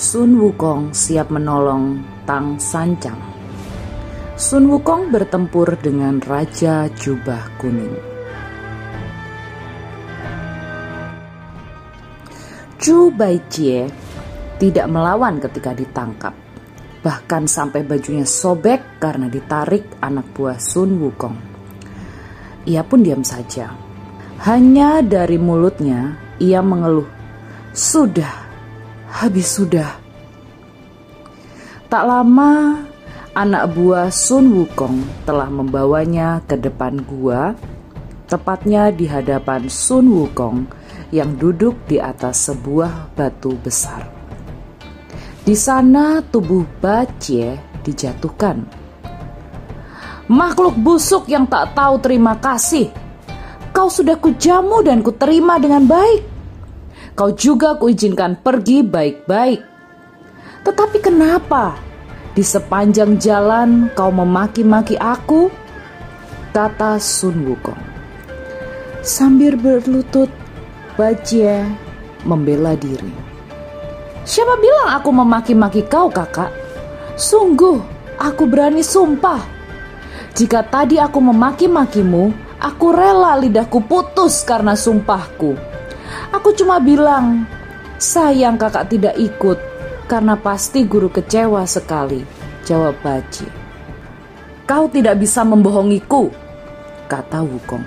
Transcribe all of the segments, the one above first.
Sun Wukong siap menolong Tang Sancang. Sun Wukong bertempur dengan Raja Jubah Kuning. Chu Baijie tidak melawan ketika ditangkap. Bahkan sampai bajunya sobek karena ditarik anak buah Sun Wukong. Ia pun diam saja. Hanya dari mulutnya ia mengeluh, "Sudah, habis sudah. Tak lama, anak buah Sun Wukong telah membawanya ke depan gua, tepatnya di hadapan Sun Wukong yang duduk di atas sebuah batu besar. Di sana tubuh Bacie dijatuhkan. Makhluk busuk yang tak tahu terima kasih. Kau sudah kujamu dan kuterima dengan baik kau juga kuizinkan pergi baik-baik. Tetapi kenapa di sepanjang jalan kau memaki-maki aku? Kata Sun Wukong. Sambil berlutut, Bajie membela diri. Siapa bilang aku memaki-maki kau kakak? Sungguh, aku berani sumpah. Jika tadi aku memaki-makimu, aku rela lidahku putus karena sumpahku. Aku cuma bilang, sayang kakak tidak ikut karena pasti guru kecewa sekali. Jawab Baji. Kau tidak bisa membohongiku, kata Wukong.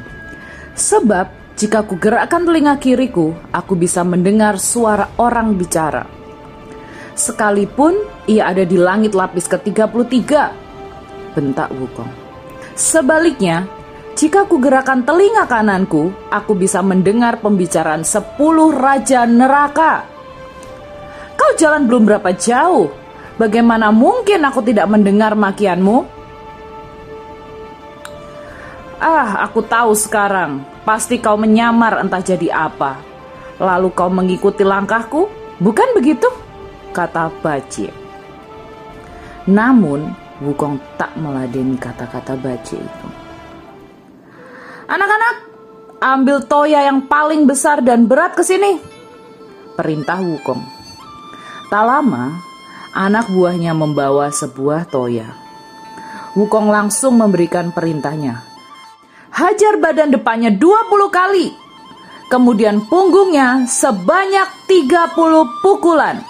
Sebab jika ku gerakkan telinga kiriku, aku bisa mendengar suara orang bicara. Sekalipun ia ada di langit lapis ke-33, bentak Wukong. Sebaliknya, jika ku gerakan telinga kananku, aku bisa mendengar pembicaraan sepuluh raja neraka. Kau jalan belum berapa jauh. Bagaimana mungkin aku tidak mendengar makianmu? Ah, aku tahu sekarang. Pasti kau menyamar entah jadi apa. Lalu kau mengikuti langkahku, bukan begitu? Kata Baci. Namun, Wukong tak meladeni kata-kata Baci itu. Anak-anak, ambil toya yang paling besar dan berat ke sini. Perintah Wukong. Tak lama, anak buahnya membawa sebuah toya. Wukong langsung memberikan perintahnya. Hajar badan depannya 20 kali. Kemudian punggungnya sebanyak 30 pukulan.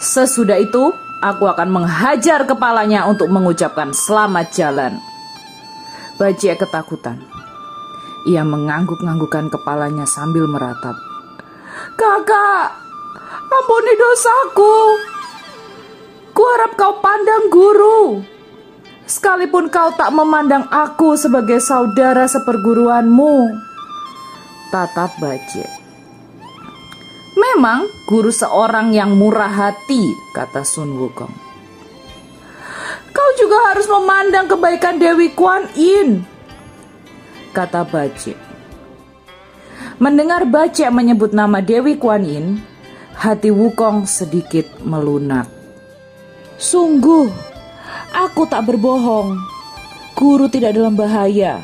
Sesudah itu, aku akan menghajar kepalanya untuk mengucapkan selamat jalan. Bajie ketakutan. Ia mengangguk-anggukan kepalanya sambil meratap. Kakak, ampuni dosaku. Kuharap kau pandang guru. Sekalipun kau tak memandang aku sebagai saudara seperguruanmu. Tatap Bajie. Memang guru seorang yang murah hati, kata Sun Wukong. Kau juga harus memandang kebaikan Dewi Kuan Yin, kata Bace. Mendengar Bace menyebut nama Dewi Kuan Yin, hati Wukong sedikit melunak. Sungguh, aku tak berbohong. Guru tidak dalam bahaya,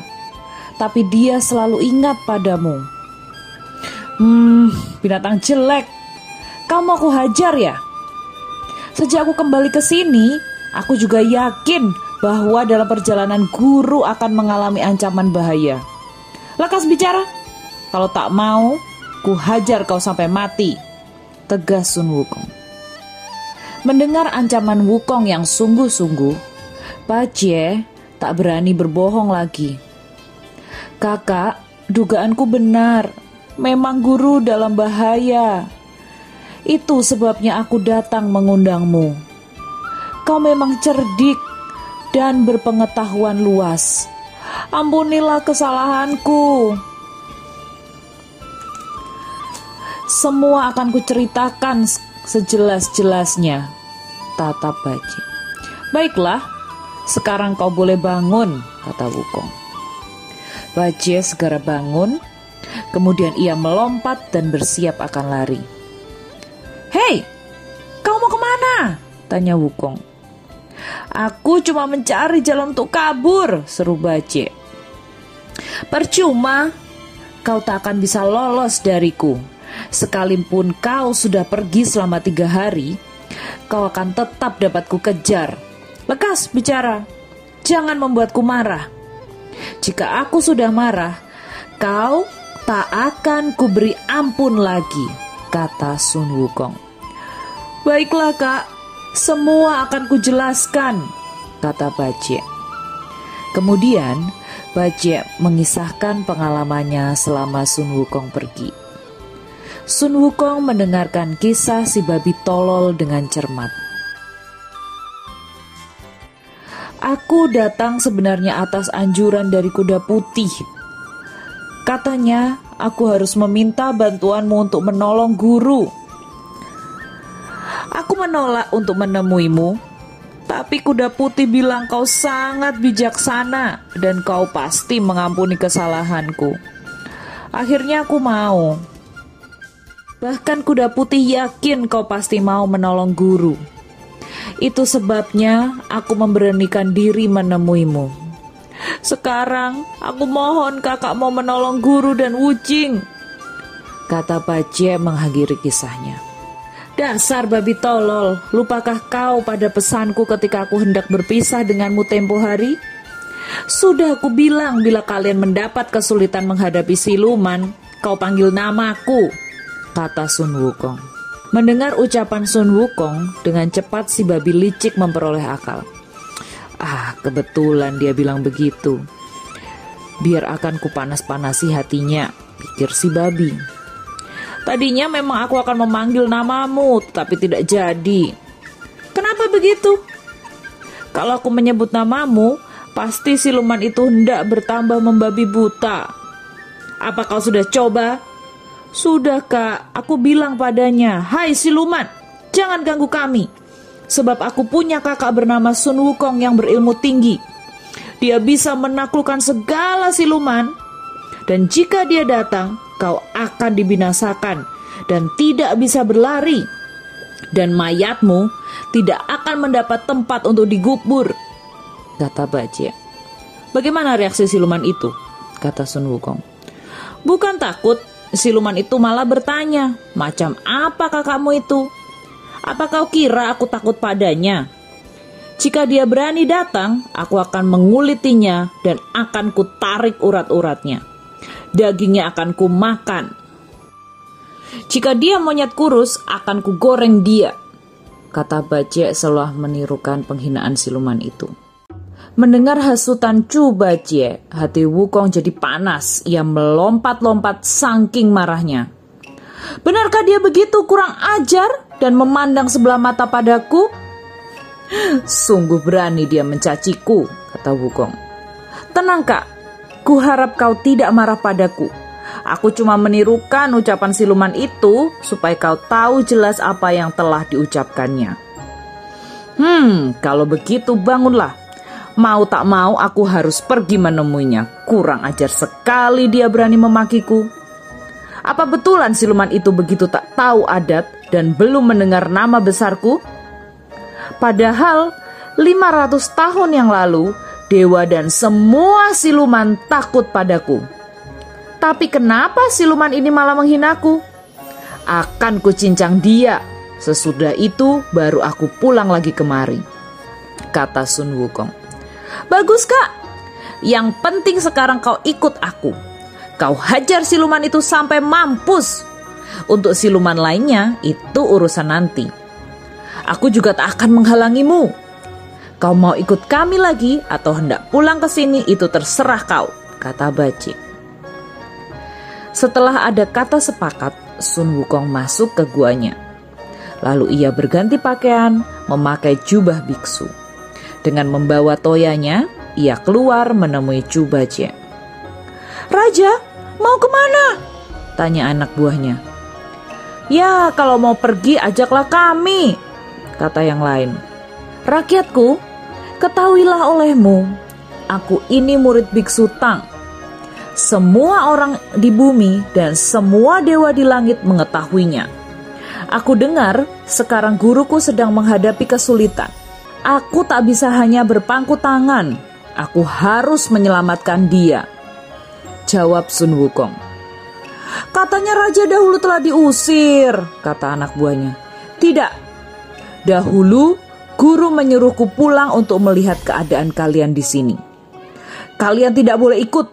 tapi dia selalu ingat padamu. Hmm, binatang jelek. Kamu aku hajar ya? Sejak aku kembali ke sini, Aku juga yakin bahwa dalam perjalanan guru akan mengalami ancaman bahaya. Lekas bicara. Kalau tak mau, ku hajar kau sampai mati. Tegas Sun Wukong. Mendengar ancaman Wukong yang sungguh-sungguh, Jie tak berani berbohong lagi. Kakak, dugaanku benar. Memang guru dalam bahaya. Itu sebabnya aku datang mengundangmu. Kau memang cerdik dan berpengetahuan luas. Ampunilah kesalahanku. Semua akan kuceritakan sejelas-jelasnya. tatap Baje. Baiklah, sekarang kau boleh bangun, kata Wukong. Baje segera bangun, kemudian ia melompat dan bersiap akan lari. Hei, kau mau ke mana? Tanya Wukong. Aku cuma mencari jalan untuk kabur, seru Baje. Percuma, kau tak akan bisa lolos dariku. Sekalipun kau sudah pergi selama tiga hari, kau akan tetap dapat ku kejar Lekas bicara, jangan membuatku marah. Jika aku sudah marah, kau tak akan kuberi ampun lagi, kata Sun Wukong. Baiklah kak, semua akan kujelaskan, kata Bajie. Kemudian, Bajie mengisahkan pengalamannya selama Sun Wukong pergi. Sun Wukong mendengarkan kisah si babi tolol dengan cermat. Aku datang sebenarnya atas anjuran dari kuda putih. Katanya, aku harus meminta bantuanmu untuk menolong guru. Aku menolak untuk menemuimu, tapi kuda putih bilang kau sangat bijaksana dan kau pasti mengampuni kesalahanku. Akhirnya aku mau. Bahkan kuda putih yakin kau pasti mau menolong guru. Itu sebabnya aku memberanikan diri menemuimu. Sekarang aku mohon kakak mau menolong guru dan Wucing. Kata Bajie mengakhiri kisahnya. Dasar babi tolol, lupakah kau pada pesanku ketika aku hendak berpisah denganmu tempo hari? Sudah aku bilang bila kalian mendapat kesulitan menghadapi siluman, kau panggil namaku, kata Sun Wukong. Mendengar ucapan Sun Wukong, dengan cepat si babi licik memperoleh akal. Ah, kebetulan dia bilang begitu. Biar akan kupanas-panasi hatinya, pikir si babi. Tadinya memang aku akan memanggil namamu, tapi tidak jadi. Kenapa begitu? Kalau aku menyebut namamu, pasti siluman itu hendak bertambah membabi buta. Apa kau sudah coba sudah kak, aku bilang padanya, Hai siluman, jangan ganggu kami. Sebab aku punya kakak bernama Sun Wukong yang berilmu tinggi. Dia bisa menaklukkan segala siluman. Dan jika dia datang, kau akan dibinasakan dan tidak bisa berlari. Dan mayatmu tidak akan mendapat tempat untuk digubur. Kata Bajie. Bagaimana reaksi siluman itu? Kata Sun Wukong. Bukan takut, Siluman itu malah bertanya, "Macam apa kakakmu itu? Apa kau kira aku takut padanya? Jika dia berani datang, aku akan mengulitinya dan akan kutarik urat-uratnya. Dagingnya akan kumakan. Jika dia monyet kurus, akan kugoreng dia." Kata Bajek setelah menirukan penghinaan siluman itu. Mendengar hasutan Chu Bajie, hati Wukong jadi panas. Ia melompat-lompat saking marahnya. Benarkah dia begitu kurang ajar dan memandang sebelah mata padaku? Sungguh berani dia mencaciku, kata Wukong. Tenang kak, ku harap kau tidak marah padaku. Aku cuma menirukan ucapan siluman itu supaya kau tahu jelas apa yang telah diucapkannya. Hmm, kalau begitu bangunlah Mau tak mau aku harus pergi menemuinya. Kurang ajar sekali dia berani memakiku. Apa betulan siluman itu begitu tak tahu adat dan belum mendengar nama besarku? Padahal 500 tahun yang lalu dewa dan semua siluman takut padaku. Tapi kenapa siluman ini malah menghinaku? Akan kucincang dia. Sesudah itu baru aku pulang lagi kemari. Kata Sun Wukong. Bagus kak, yang penting sekarang kau ikut aku. Kau hajar siluman itu sampai mampus. Untuk siluman lainnya itu urusan nanti. Aku juga tak akan menghalangimu. Kau mau ikut kami lagi atau hendak pulang ke sini itu terserah kau, kata Baci. Setelah ada kata sepakat, Sun Wukong masuk ke guanya. Lalu ia berganti pakaian, memakai jubah biksu. Dengan membawa toyanya, ia keluar menemui Cubace. Raja, mau ke mana? Tanya anak buahnya. Ya, kalau mau pergi ajaklah kami, kata yang lain. Rakyatku, ketahuilah olehmu, aku ini murid biksu Tang. Semua orang di bumi dan semua dewa di langit mengetahuinya. Aku dengar sekarang guruku sedang menghadapi kesulitan. Aku tak bisa hanya berpangku tangan. Aku harus menyelamatkan dia. Jawab Sun Wukong. Katanya raja dahulu telah diusir, kata anak buahnya. Tidak. Dahulu guru menyuruhku pulang untuk melihat keadaan kalian di sini. Kalian tidak boleh ikut.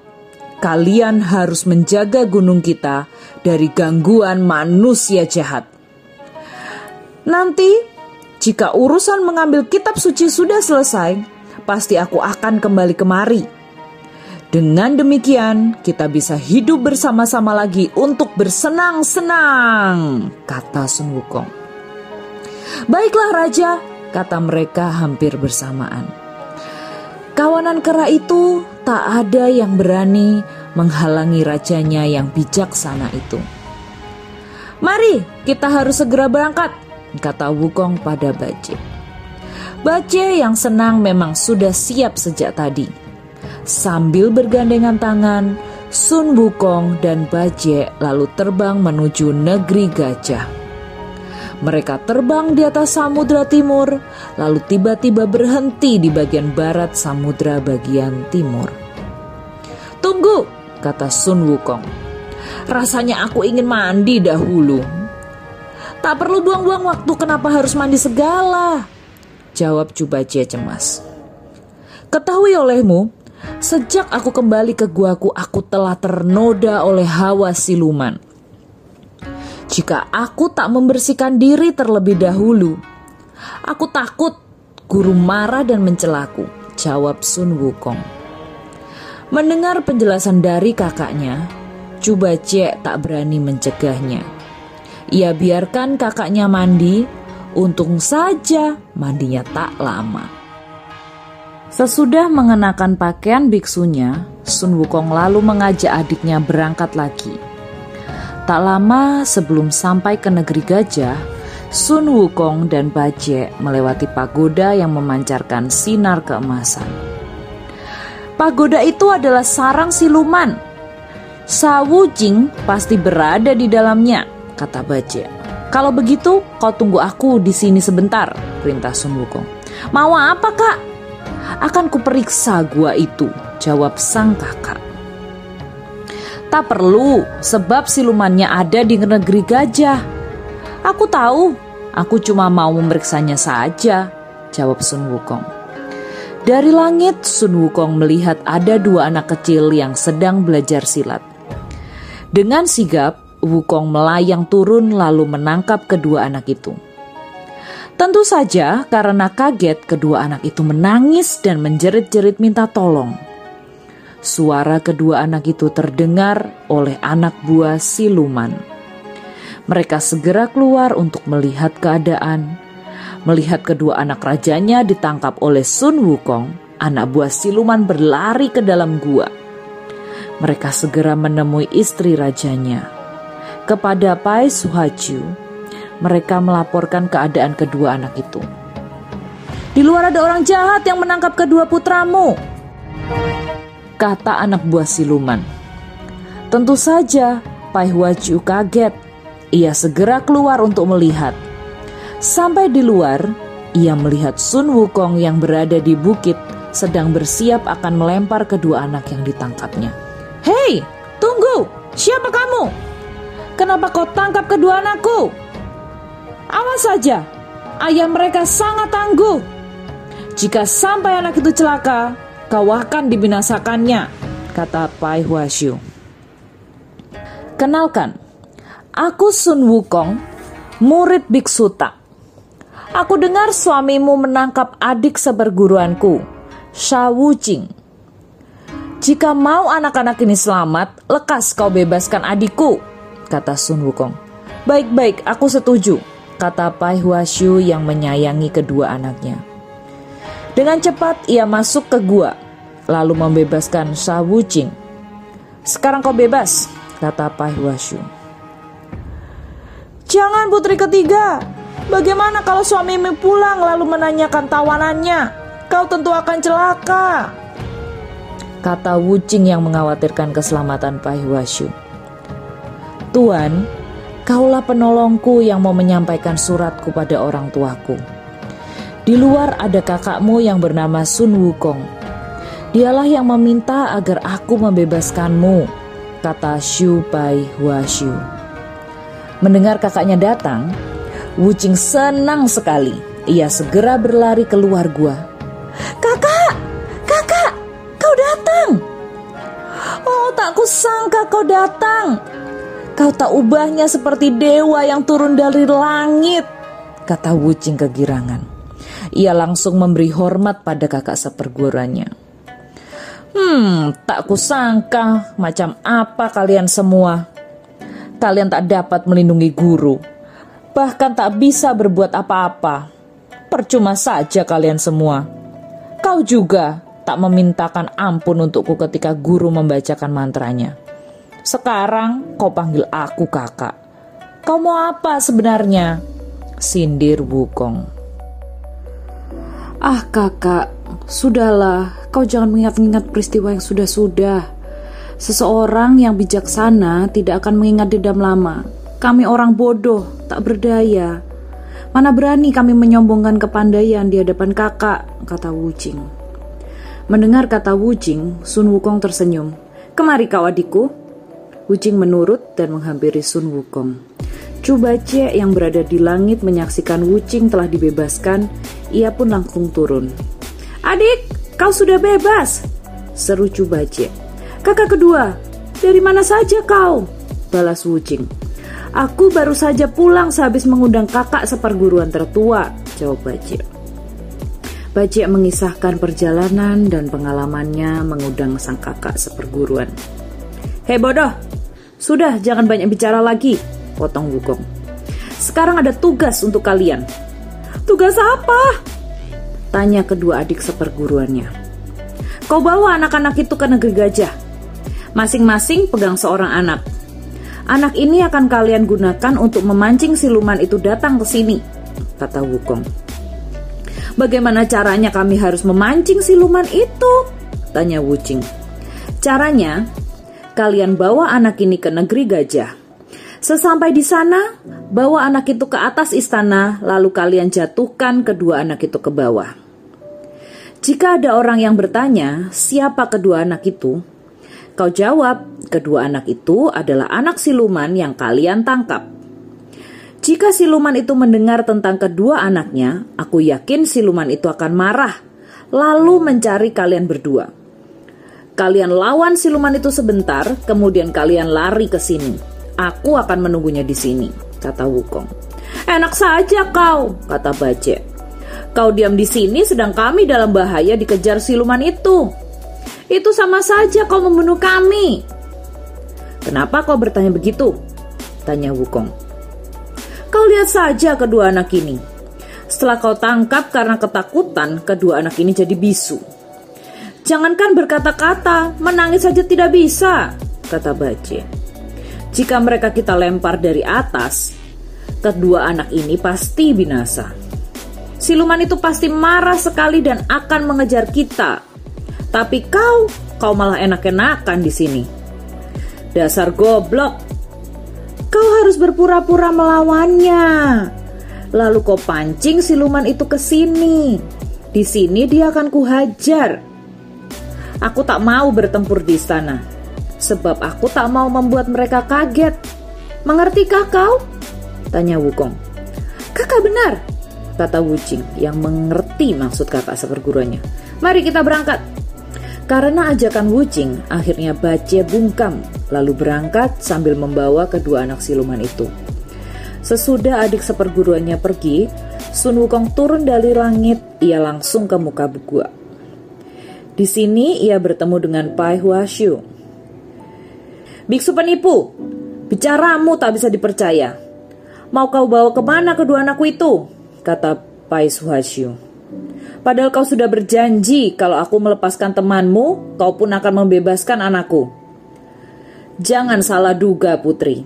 Kalian harus menjaga gunung kita dari gangguan manusia jahat. Nanti, jika urusan mengambil kitab suci sudah selesai, pasti aku akan kembali kemari. Dengan demikian, kita bisa hidup bersama-sama lagi untuk bersenang-senang, kata Sun Wukong. Baiklah Raja, kata mereka hampir bersamaan. Kawanan kera itu tak ada yang berani menghalangi rajanya yang bijaksana itu. Mari, kita harus segera berangkat, kata Wukong pada Bace. Bace yang senang memang sudah siap sejak tadi. Sambil bergandengan tangan, Sun Wukong dan Bace lalu terbang menuju negeri gajah. Mereka terbang di atas samudra timur, lalu tiba-tiba berhenti di bagian barat samudra bagian timur. Tunggu, kata Sun Wukong. Rasanya aku ingin mandi dahulu. Tak perlu buang-buang waktu, kenapa harus mandi segala? Jawab Cubace cemas. Ketahui olehmu, sejak aku kembali ke guaku, aku telah ternoda oleh hawa siluman. Jika aku tak membersihkan diri terlebih dahulu, aku takut guru marah dan mencelaku, jawab Sun Wukong. Mendengar penjelasan dari kakaknya, Cubace tak berani mencegahnya. Ia biarkan kakaknya mandi, untung saja mandinya tak lama. Sesudah mengenakan pakaian biksunya, Sun Wukong lalu mengajak adiknya berangkat lagi. Tak lama sebelum sampai ke negeri gajah, Sun Wukong dan Baje melewati pagoda yang memancarkan sinar keemasan. Pagoda itu adalah sarang siluman. Sawu Jing pasti berada di dalamnya kata Baja. Kalau begitu, kau tunggu aku di sini sebentar, perintah Sun Wukong. Mau apa kak? Akan kuperiksa gua itu, jawab sang kakak. Tak perlu, sebab silumannya ada di negeri gajah. Aku tahu, aku cuma mau memeriksanya saja, jawab Sun Wukong. Dari langit, Sun Wukong melihat ada dua anak kecil yang sedang belajar silat. Dengan sigap, Wukong melayang turun lalu menangkap kedua anak itu. Tentu saja karena kaget kedua anak itu menangis dan menjerit-jerit minta tolong. Suara kedua anak itu terdengar oleh anak buah siluman. Mereka segera keluar untuk melihat keadaan. Melihat kedua anak rajanya ditangkap oleh Sun Wukong, anak buah siluman berlari ke dalam gua. Mereka segera menemui istri rajanya. Kepada Pai Suhaju, mereka melaporkan keadaan kedua anak itu. Di luar ada orang jahat yang menangkap kedua putramu, kata anak buah siluman. Tentu saja Pai Huaju kaget. Ia segera keluar untuk melihat. Sampai di luar, ia melihat Sun Wukong yang berada di bukit sedang bersiap akan melempar kedua anak yang ditangkapnya. Hei, tunggu! Siapa kamu? Kenapa kau tangkap kedua anakku? Awas saja, ayah mereka sangat tangguh. Jika sampai anak itu celaka, kau akan dibinasakannya, kata Pai Huashu. Kenalkan, aku Sun Wukong, murid Biksu Tak. Aku dengar suamimu menangkap adik seperguruanku, Sha Wuqing. Jika mau anak-anak ini selamat, lekas kau bebaskan adikku, kata Sun Wukong. Baik-baik, aku setuju, kata Pai Huashu yang menyayangi kedua anaknya. Dengan cepat ia masuk ke gua, lalu membebaskan Sha Wuqing. Sekarang kau bebas, kata Pai Huashu. Jangan putri ketiga, Bagaimana kalau suamimu pulang lalu menanyakan tawanannya? Kau tentu akan celaka. Kata Wucing yang mengkhawatirkan keselamatan Pai Huashu. Tuan, kaulah penolongku yang mau menyampaikan suratku pada orang tuaku. Di luar ada kakakmu yang bernama Sun Wukong. Dialah yang meminta agar aku membebaskanmu, kata Shu Pai Huashu. Mendengar kakaknya datang, Wucing senang sekali. Ia segera berlari keluar gua. Kakak, kakak, kau datang. Oh, tak kusangka kau datang. Kau tak ubahnya seperti dewa yang turun dari langit, kata Wucing kegirangan. Ia langsung memberi hormat pada kakak seperguruannya. Hmm, tak kusangka macam apa kalian semua. Kalian tak dapat melindungi guru bahkan tak bisa berbuat apa-apa. Percuma saja kalian semua. Kau juga tak memintakan ampun untukku ketika guru membacakan mantranya. Sekarang kau panggil aku kakak. Kau mau apa sebenarnya? Sindir Wukong. Ah kakak, sudahlah, kau jangan mengingat-ingat peristiwa yang sudah-sudah. Seseorang yang bijaksana tidak akan mengingat dendam lama. Kami orang bodoh, tak berdaya. Mana berani kami menyombongkan kepandaian di hadapan kakak, kata Wujing. Mendengar kata Wujing, Sun Wukong tersenyum. Kemari kau adikku. Wujing menurut dan menghampiri Sun Wukong. Chu Bace yang berada di langit menyaksikan Wucing telah dibebaskan, ia pun langsung turun. Adik, kau sudah bebas, seru Chu Bace. Kakak kedua, dari mana saja kau? Balas Wucing. Aku baru saja pulang sehabis mengundang kakak seperguruan tertua, jawab Bajie. Bajie mengisahkan perjalanan dan pengalamannya mengundang sang kakak seperguruan. Hei bodoh, sudah jangan banyak bicara lagi, potong Wukong. Sekarang ada tugas untuk kalian. Tugas apa? Tanya kedua adik seperguruannya. Kau bawa anak-anak itu ke negeri gajah. Masing-masing pegang seorang anak. Anak ini akan kalian gunakan untuk memancing siluman itu datang ke sini, kata Wukong. Bagaimana caranya kami harus memancing siluman itu? Tanya Wucing. Caranya, kalian bawa anak ini ke negeri gajah. Sesampai di sana, bawa anak itu ke atas istana, lalu kalian jatuhkan kedua anak itu ke bawah. Jika ada orang yang bertanya, siapa kedua anak itu? Kau jawab, kedua anak itu adalah anak siluman yang kalian tangkap. Jika siluman itu mendengar tentang kedua anaknya, aku yakin siluman itu akan marah, lalu mencari kalian berdua. Kalian lawan siluman itu sebentar, kemudian kalian lari ke sini. Aku akan menunggunya di sini, kata Wukong. Enak saja kau, kata Bajek. Kau diam di sini sedang kami dalam bahaya dikejar siluman itu. Itu sama saja kau membunuh kami. Kenapa kau bertanya begitu? Tanya Wukong. Kau lihat saja kedua anak ini. Setelah kau tangkap karena ketakutan, kedua anak ini jadi bisu. Jangankan berkata-kata, menangis saja tidak bisa, kata Bace. Jika mereka kita lempar dari atas, kedua anak ini pasti binasa. Siluman itu pasti marah sekali dan akan mengejar kita tapi kau, kau malah enak-enakan di sini. Dasar goblok. Kau harus berpura-pura melawannya. Lalu kau pancing siluman itu ke sini. Di sini dia akan kuhajar. Aku tak mau bertempur di istana. Sebab aku tak mau membuat mereka kaget. Mengertikah kau? Tanya Wukong. Kakak benar, kata Wucing yang mengerti maksud kakak seperguruannya. Mari kita berangkat. Karena ajakan Wucing, akhirnya Bace bungkam, lalu berangkat sambil membawa kedua anak siluman itu. Sesudah adik seperguruannya pergi, Sun Wukong turun dari langit, ia langsung ke muka gua. Di sini ia bertemu dengan Pai Huashu. Biksu penipu, bicaramu tak bisa dipercaya. Mau kau bawa ke mana kedua anakku itu? Kata Pai Huashu. Padahal kau sudah berjanji kalau aku melepaskan temanmu, kau pun akan membebaskan anakku. Jangan salah duga, putri.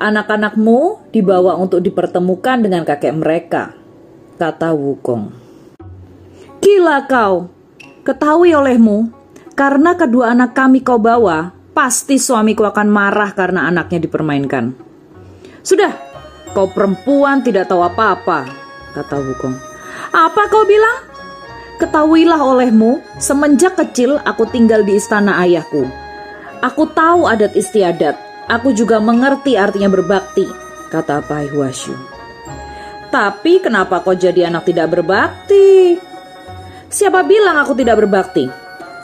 Anak-anakmu dibawa untuk dipertemukan dengan kakek mereka, kata Wukong. Gila kau, ketahui olehmu, karena kedua anak kami kau bawa, pasti suamiku akan marah karena anaknya dipermainkan. Sudah, kau perempuan tidak tahu apa-apa, kata Wukong. Apa kau bilang? Ketahuilah olehmu, semenjak kecil aku tinggal di istana ayahku. Aku tahu adat istiadat, aku juga mengerti artinya berbakti, kata Pai Huasyu. Tapi kenapa kau jadi anak tidak berbakti? Siapa bilang aku tidak berbakti?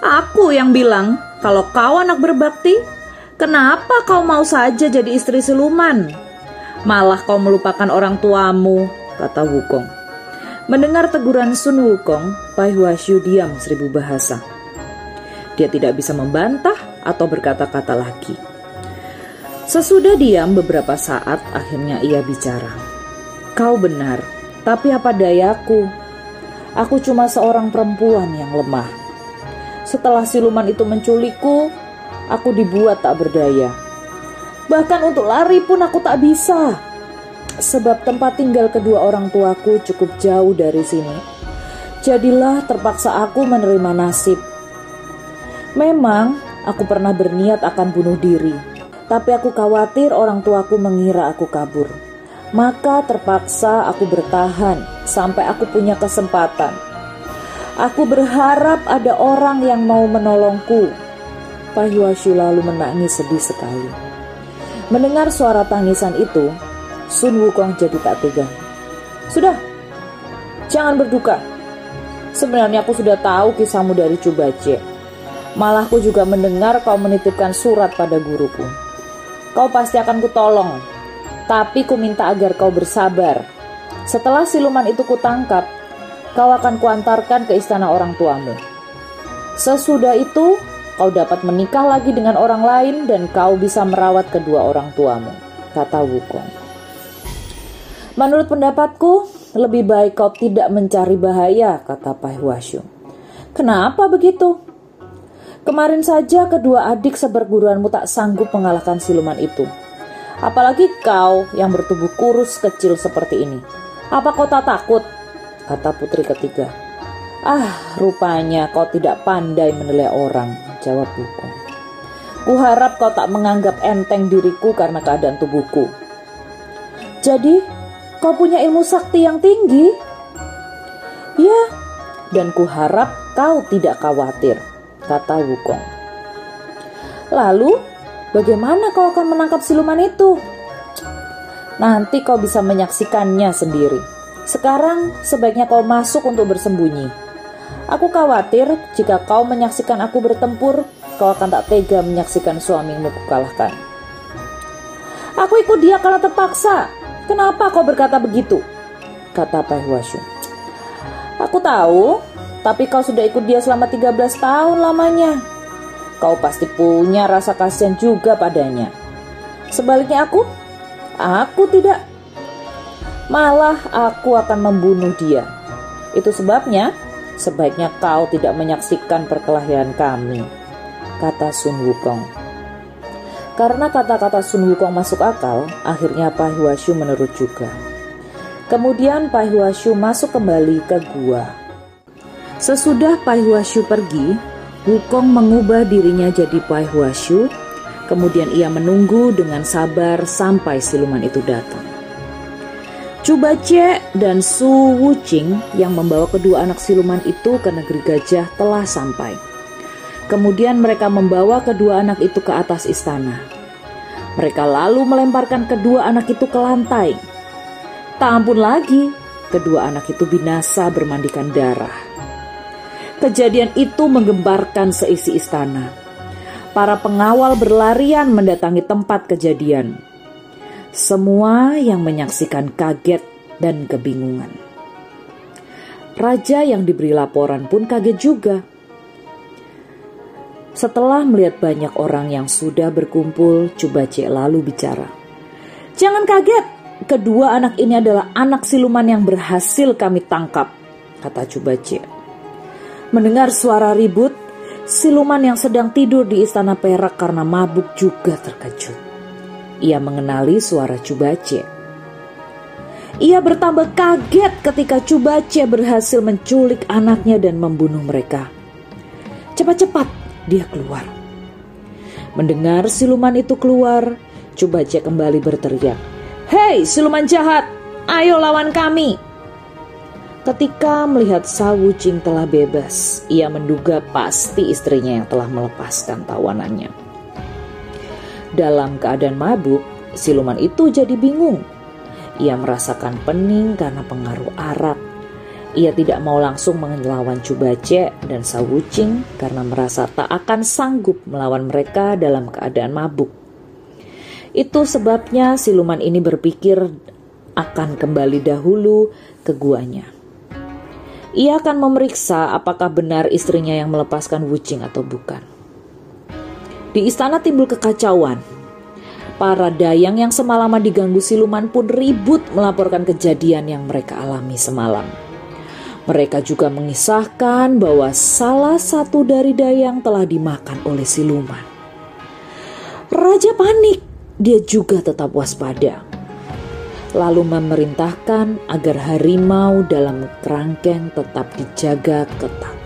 Aku yang bilang, kalau kau anak berbakti, kenapa kau mau saja jadi istri siluman? Malah kau melupakan orang tuamu, kata Wukong. Mendengar teguran Sun Wukong, Pai Huashu diam seribu bahasa. Dia tidak bisa membantah atau berkata-kata lagi. Sesudah diam beberapa saat, akhirnya ia bicara. Kau benar, tapi apa dayaku? Aku cuma seorang perempuan yang lemah. Setelah siluman itu menculikku, aku dibuat tak berdaya. Bahkan untuk lari pun aku tak bisa. Sebab tempat tinggal kedua orang tuaku cukup jauh dari sini. Jadilah terpaksa aku menerima nasib. Memang aku pernah berniat akan bunuh diri, tapi aku khawatir orang tuaku mengira aku kabur. Maka terpaksa aku bertahan sampai aku punya kesempatan. Aku berharap ada orang yang mau menolongku. Pahyuashu lalu menangis sedih sekali. Mendengar suara tangisan itu, Sun Wukong jadi tak tega. Sudah, jangan berduka. Sebenarnya aku sudah tahu kisahmu dari Cubace. Malah aku juga mendengar kau menitipkan surat pada guruku. Kau pasti akan kutolong tapi ku minta agar kau bersabar. Setelah siluman itu kutangkap, kau akan kuantarkan ke istana orang tuamu. Sesudah itu, kau dapat menikah lagi dengan orang lain dan kau bisa merawat kedua orang tuamu, kata Wukong. Menurut pendapatku, lebih baik kau tidak mencari bahaya, kata Pai Huasyu. Kenapa begitu? Kemarin saja kedua adik seperguruanmu tak sanggup mengalahkan siluman itu. Apalagi kau yang bertubuh kurus kecil seperti ini. Apa kau tak takut? Kata putri ketiga. Ah, rupanya kau tidak pandai menilai orang, jawab Wukong. Kuharap kau tak menganggap enteng diriku karena keadaan tubuhku. Jadi, kau punya ilmu sakti yang tinggi? Ya, dan kuharap kau tidak khawatir, kata Wukong. Lalu, Bagaimana kau akan menangkap siluman itu? Nanti kau bisa menyaksikannya sendiri. Sekarang sebaiknya kau masuk untuk bersembunyi. Aku khawatir jika kau menyaksikan aku bertempur, kau akan tak tega menyaksikan suamimu kukalahkan. Aku ikut dia karena terpaksa. Kenapa kau berkata begitu? Kata Pai Huashu. Aku tahu, tapi kau sudah ikut dia selama 13 tahun lamanya. Kau pasti punya rasa kasihan juga padanya. Sebaliknya aku, aku tidak. Malah aku akan membunuh dia. Itu sebabnya sebaiknya kau tidak menyaksikan perkelahian kami, kata Sun Wukong. Karena kata-kata Sun Wukong masuk akal, akhirnya Pahiwasyu menurut juga. Kemudian Pahiwasyu masuk kembali ke gua. Sesudah Pahiwasyu pergi, Wukong mengubah dirinya jadi Pai Huashu, kemudian ia menunggu dengan sabar sampai siluman itu datang. Cubace dan Su Wuching yang membawa kedua anak siluman itu ke negeri gajah telah sampai. Kemudian mereka membawa kedua anak itu ke atas istana. Mereka lalu melemparkan kedua anak itu ke lantai. Tak ampun lagi, kedua anak itu binasa bermandikan darah. Kejadian itu menggembarkan seisi istana. Para pengawal berlarian mendatangi tempat kejadian. Semua yang menyaksikan kaget dan kebingungan. Raja yang diberi laporan pun kaget juga. Setelah melihat banyak orang yang sudah berkumpul, Cubace lalu bicara. Jangan kaget, kedua anak ini adalah anak siluman yang berhasil kami tangkap, kata Cubace. Mendengar suara ribut, siluman yang sedang tidur di istana perak karena mabuk juga terkejut. Ia mengenali suara Cubace. Ia bertambah kaget ketika Cubace berhasil menculik anaknya dan membunuh mereka. Cepat-cepat dia keluar. Mendengar siluman itu keluar, Cubace kembali berteriak, "Hei, siluman jahat, ayo lawan kami!" Ketika melihat Sawucing telah bebas, ia menduga pasti istrinya yang telah melepaskan tawanannya. Dalam keadaan mabuk, siluman itu jadi bingung. Ia merasakan pening karena pengaruh arak. Ia tidak mau langsung melawan Cubace dan Sawucing karena merasa tak akan sanggup melawan mereka dalam keadaan mabuk. Itu sebabnya siluman ini berpikir akan kembali dahulu ke guanya. Ia akan memeriksa apakah benar istrinya yang melepaskan Wucing atau bukan. Di istana timbul kekacauan. Para dayang yang semalaman diganggu siluman pun ribut melaporkan kejadian yang mereka alami semalam. Mereka juga mengisahkan bahwa salah satu dari dayang telah dimakan oleh siluman. Raja panik, dia juga tetap waspada lalu memerintahkan agar harimau dalam kerangkeng tetap dijaga ketat.